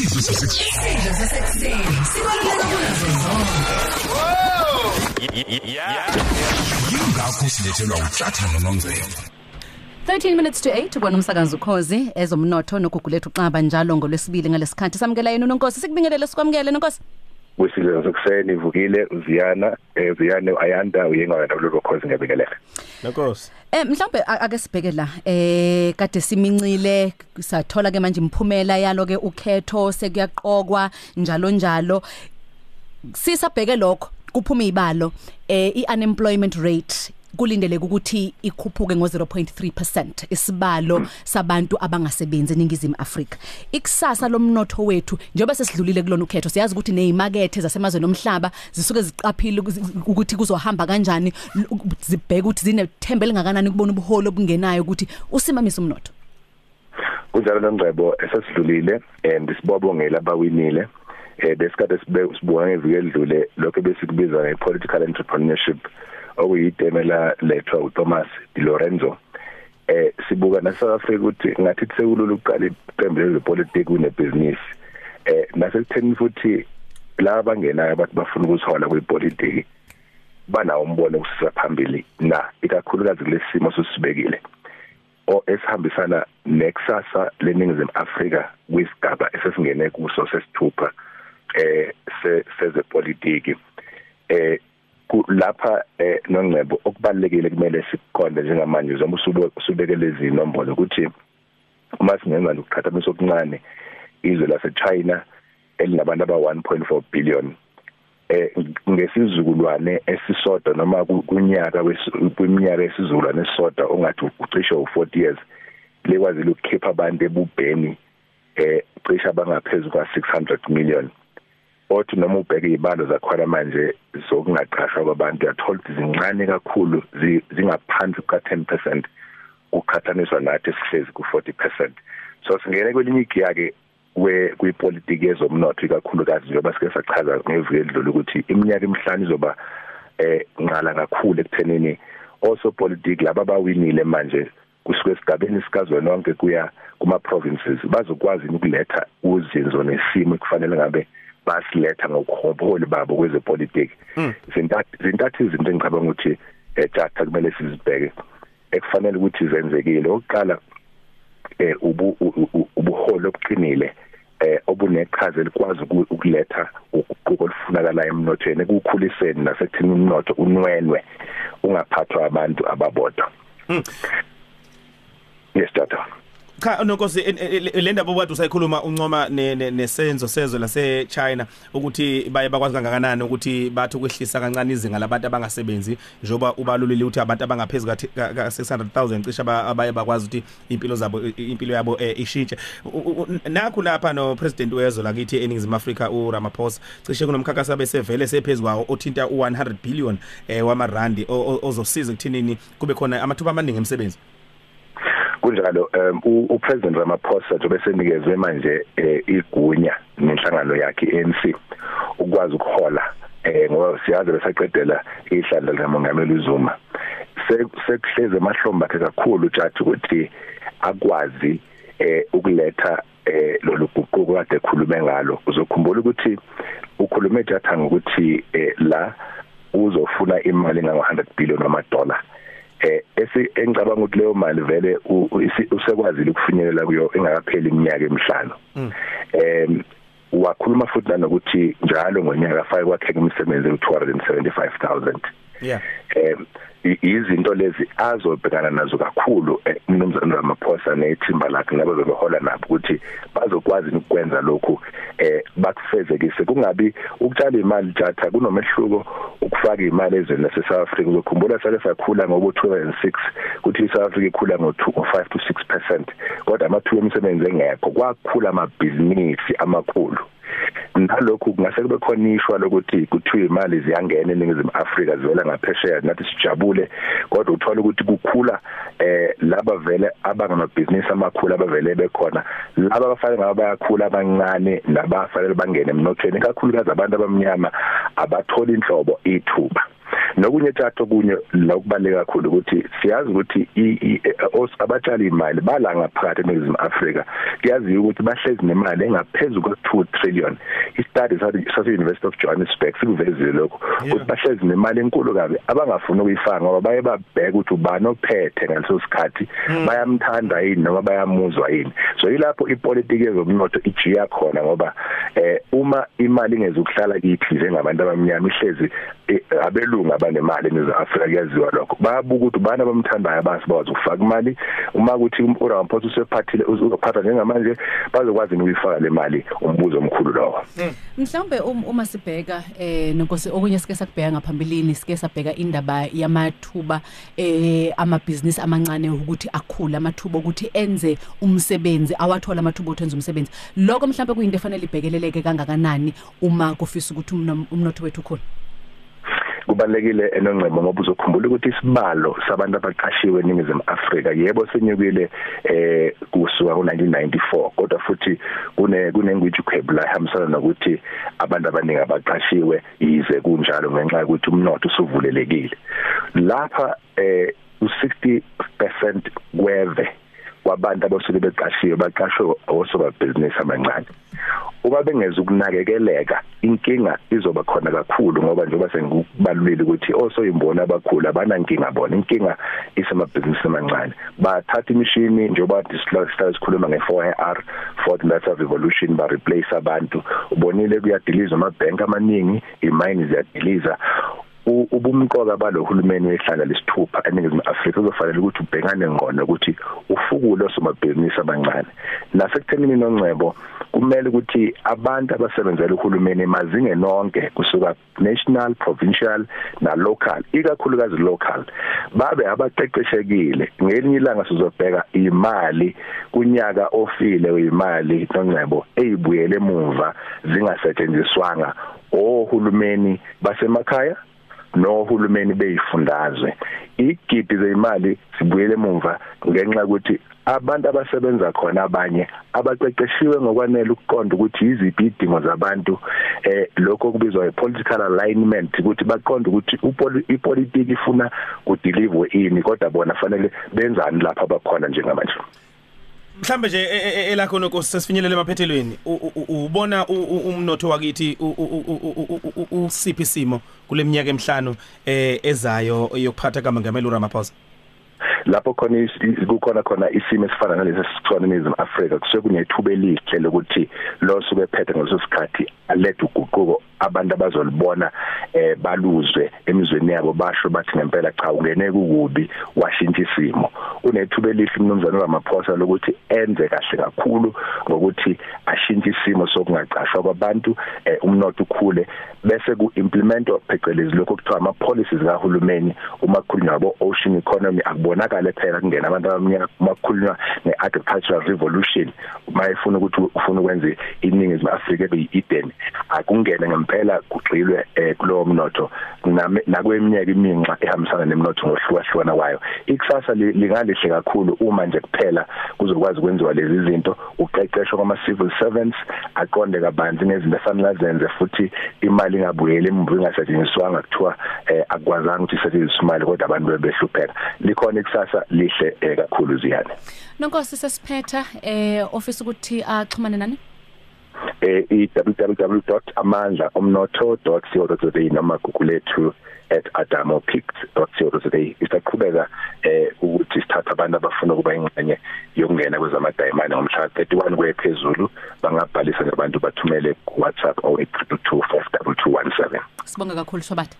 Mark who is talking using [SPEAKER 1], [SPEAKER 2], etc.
[SPEAKER 1] isidlo sasekuseni
[SPEAKER 2] sasekuseni sibaluleka kunazo zonke
[SPEAKER 1] yingakho silethelwa uhlathana nomzelo
[SPEAKER 3] 13 minutes to 8 ubona umsakazo ukhozi ezomnotho nogugulethu xaba njalo ngolwesibili ngalesikhathi. Samukela yena unonkosi sikubingelele sikwamukele nonkosi.
[SPEAKER 4] Kwisidlo sakuseni ivukile uziyana eh uziyane ayanda uyengwana lolo khozi ngiyabingelela
[SPEAKER 5] Nkosi.
[SPEAKER 3] Eh mhlawumbe a- ake sibheke la eh kade simincile sathola ke manje imphumela yalo ke ukhetho sekuyaqokwa njalo njalo sisabheke lokho kuphuma izibalo eh iunemployment rate kulindeleke ukuthi ikhuphuke ngo0.3% isibalo sabantu abangasebenzi eningizimu Afrika. Ikusasa lomnotho wethu njengoba sesidlulile kulona ukhetho siyazi ukuthi nezimakethe zasemazweni omhlaba zisuke ziqaphile ukuzi- ukuthi kuzohamba kanjani l- zibheke ukuthi zinethembe lingakanani kubona ubuholo obungenayo ukuthi usimamisa umnotho.
[SPEAKER 4] Kunjalo nongcebo esesidlulile and sibobongela abawinile eh besikade sibe sibuka ngeviki edlule lokho besikubiza ngepolitical entrepreneurship. Okuyidemela lethwa uThomas Di Lorenzo eh sibuka na South Africa ukuthi ngathi sekulula ukuqala iqembu lezepolitiki kunebusiness eh nasekutheni futhi laba bangenayo abantu bafuna ukuthola kwipolitiki banawo umbono ukusisa phambili na ikakhulukazi kulesimo sosibekile o esihambisana nekusasa leningizimu Afrika kwisigaba esesingene kuso sesithupha eh se sezepolitiki eh lapha eh nongcebo okubalekile kumele sikonde njengamanje njengoba usube- usubekele izinombolo ukuthi uma singenza lokuqhathanisa okuncane izwe laseChina elinabantu aba 1.4 billion eh ngesizukulwane esisodwa noma ku- kunyaka kwiminyaka esizukulwane esisodwa ongathi ucishe u40 years lekwazile ukukhipha abantu ebubheni eh cishe abangaphezulu kwa 600 million. Othi noma ubheke izibalo zakhona manje zokungaqashwa kwabantu uyathola ukuthi zincane kakhulu zi- zingaphansi kuka 10% ukukhathaniswa nathi sihlezi ku 40% so singene kwelinye igiya ke kwipolitiki yezomnotho ikakhulukazi njengoba sike sachaza ngeviki edlule ukuthi iminyaka emihlanu izoba eh ngqala kakhulu ekuthenini also politics laba bawinile manje kusuke esigabeni sikazwelonke kuya kuma provinces bazokwazi ukuletha uzinzo nesimo ekufanele ngabe basiletha ngokuhobholi babo kwezepolitiki. Zintathu zintathu izinto engicabanga ukuthi ejatha kumele sizibheke. Ekufanele ukuthi zenzekile. Oqala eh ubu u- u- ubuholo obuqinile eh obuneqhaza elikwazi uku- ukuletha uguquko olufunakala emnothweni ekukhuliseni nasekuthini umnotho unwenwe ungaphathwa abantu ababodwa. Yes tata
[SPEAKER 5] Cha nonkosi en- en- le le ndaba obade usayikhuluma uncoma ne- ne- nesenzo sezwe lase China ukuthi baye bakwazi kangakanani ukuthi bathi ukwehlisa kancane izinga labantu abangasebenzi njoba ubalulile ukuthi abantu abangaphezulu ka ka 600000 cishe aba- abaye bakwazi ukuthi impilo zabo impilo yabo eh, ishintshe. U- u- u- nakho lapha no president wezwe lakithi eningizimu Afrika u Ramaphosa cishe kunomkhankasa besevele sephezulu kwawo othinta u100 billion eh wamarandi o- o- ozosiza ekuthinini kube khona amathuba amaningi emsebenzi.
[SPEAKER 4] Kunjalo um u- upresident Ramaphosa njengoba senikezwe manje eh, igunya nenhlangano yakhe ANC ukwazi ukuhola eh ngoba siyazi besaqedela ihlandla likamongameli uZuma. Se- sekuhleze emahlombe akhe kakhulu ujathi ukuthi akwazi eh ukuletha eh lolu guquko kade ekhulume ngalo. Uzokhumbula ukuthi ukhulume ejathi ngokuthi eh, la uzofuna imali enga 100 billion ama-dollar eh engicabanga ukuthi leyo mali vele usekwazile ukufinyelela kuyo engakapheli iminyaka emihlanu. Em wakhuluma futhi nanokuthi njalo ngonyaka afake kwakhe imisebenzi u275000
[SPEAKER 5] yeah.
[SPEAKER 4] Em izinto lezi azobhekana nazo kakhulu eh, umnumzana Ramaphosa nethimba lakhe labo behola nabo ukuthi bazokwazi ukwenza lokhu eh bakufezekise. Kungabi ukutshala imali jatha kunomehluko ukufaka imali ezweni lase South Africa. Uzokhumbula sake sakhula ngoba 2006 kuthi iSouth Africa ikhula ngo2 5 to 6% kodwa amathuba emisebenzi engekho. Kwakhula amabhizinisi amakhulu. Nalokhu kungase kube khona ishwa lokuthi kuthiwa imali ziyangena eningizimu Afrika zivela ngaphesheya nathi sijabule. Kodwa uthola ukuthi kukhula eh laba vele abangamabhizinisi amakhulu abavele bekhona laba abafanele ngaba bayakhula abancane nabafanele bangene emnothweni kakhulukazi abantu abamnyama abathola inhlobo ithuba. Nokunye thatho kunye la kubaleka kakhulu ukuthi siyazi ukuthi abatshali imali bala ngaphakathi eNingizimu Afrika. Kuyaziwa ukuthi bahlezi nemali engaphezulu kwe2 trillion. Istudy sase University of Johannesburg sikuvezile lokho ukuthi bahlezi nemali enkulu kabi abangafuni ukuyifaka ngoba baye babheka ukuthi ubani ophethe ngaleso sikhathi bayamthanda yini noma bayamuzwa yini. So yilapho ipolitiki yezomnotho ijiya khona ngoba eh uma imali ingezukuhlala kithi njengabantu abamnyama ihlezi abelungu abanemali eNingizimu Afrika kuyaziwa lokho. Bayabuka ukuthi bana bamthandayo abasibawazi ukufaka imali. Uma kuthi uRamaphosa usephathile uzophatha njengamanje bazokwazi ukuyifaka le mali? Umbuzo omkhulu lowo.
[SPEAKER 3] Mhlawumbe uma sibheka eh nonkosi okunye sike sakubheka ngaphambilini sike sabheka indaba yamathuba eh amabhizinisi amancane ukuthi akhule amathuba ukuthi enze umsebenzi awathola amathuba okwenza umsebenzi. Lokho mhlawumbe kuyinto efanele ibhekeleleke kangakanani uma kufisa ukuthi umnotho wethu ukhule?
[SPEAKER 4] Kubalekile enongcebo ngoba uzokhumbula ukuthi isibalo sabantu abaqashiwe eNingizimu Afrika yebo senyukile eh kusuka ku1994 kodwa futhi kune kunengwiji kwebla ihambisana nokuthi abantu abaningi abaqashiwe yize kunjalo ngenxa yokuthi umnotho usuvulelekile. Lapha eh u60% kweve kwabantu abasuke beqashiwe baqashwe osoba business amancane. Uma bengeza ukunakekeleka inkinga izoba khona kakhulu ngoba njengoba sengikubalulile ukuthi osoyimbona abakhulu abanankinga bona. Inkinga isemabhizinisi amancane. Bathatha imishini njengoba sihlala sikhuluma nge4IR fourth industrial revolution ba replace abantu. Ubonile kuyadiliza amabhenki amaningi imine ziyadiliza. Ubumqoka balohulumeni wehlala lesithupha eNingizimu Afrika uzofanele ukuthi ubhekane ngqono ukuthi ufukule osomabhizinisi abancane. Nasekuthenini nongcebo kumele ukuthi abantu abasebenzela uhulumeni emazinge nonke kusuka national provincial na local ikakhulukazi local babe abaqeqeshekile. Ngelinye ilanga sizobheka imali kunyaka ofile uyimali nongcebo ezibuyele emuva zingasetshenziswanga ohulumeni basemakhaya nohulumeni beyifundazwe. Igidi zeimali sibuyele emuva ngenxa ukuthi abantu abasebenza khona abanye abaqeqeshiwe ngokwanele ukuqonda ukuthi iziphi idingo zabantu eh lokho kubizwa i-political alignment ukuthi baqonde ukuthi ipolitiki ifuna kudeliver ini kodwa bona fanele benzani lapha abakhona njengamanje.
[SPEAKER 5] Mhlambe nje elakho nonkosi sesifinyelela emaphethelweni ubona umnotho wakithi usiphi simo kuleminyaka emihlanu eh ezayo yokuphatha kaMongameli uRamaphosa
[SPEAKER 4] lapho khona kukhona khona isimo esifana nalesi sithwana eNingizimu Afrika kusuke kunethuba elihle lokuthi lo suke phethe ngaleso sikhathi alethe uguquko abantu abazolibona eh baluzwe emizweni yabo basho bathi ngempela cha ungene kukubi washintsha isimo. Unethuba elihle umnumzana Ramaphosa lokuthi enze kahle kakhulu ngokuthi ashintshe isimo sokungaqashwa kwabantu eh, umnotho ukhule bese ku implementwa phecelezi lokho kuthiwa ama policies kahulumeni uma kukhulunywa ngabo ocean economy akubonakala phela kungena abantu abamnyama uma kukhulunywa ngeagricultural revolution uma efuna ukuthi ufuna ukwenza iningizimu Afrika ebe Eden akungene ngempela kugxilwe eh, kulowo mnotho. Nakweminyaka iminxa ehambisana nemnotho ngohlukahlukana kwayo. Ikusasa lingalihle kakhulu uma nje kuphela kuzokwazi kwenziwa lezi zinto. Uqeqesho kwama civil servants aqonde kabanzi ngezinto efanele zenze futhi imali ingabuyeli emvu ingasetshenziswanga kuthiwa eh, akwazanga ukuthi isetshenziswe imali kodwa abantu bebehlupheka likhona ikusasa lihle eh, kakhulu ziyane.
[SPEAKER 3] Nonkosi sesiphetha eh office ukuthi axhumane nani?
[SPEAKER 4] Eh www.amandlaomnotho.co.za noma google lethu @adamopix.co.za isaqhubeka eh ukuthi sithatha abantu abafuna ukuba ingxenye yokungena kwezamadayimane ngomhla 31 kwephezulu bangabhalisa nabantu bathumele ku WhatsApp 0822 52217
[SPEAKER 3] Sibonga kakhulu sobatha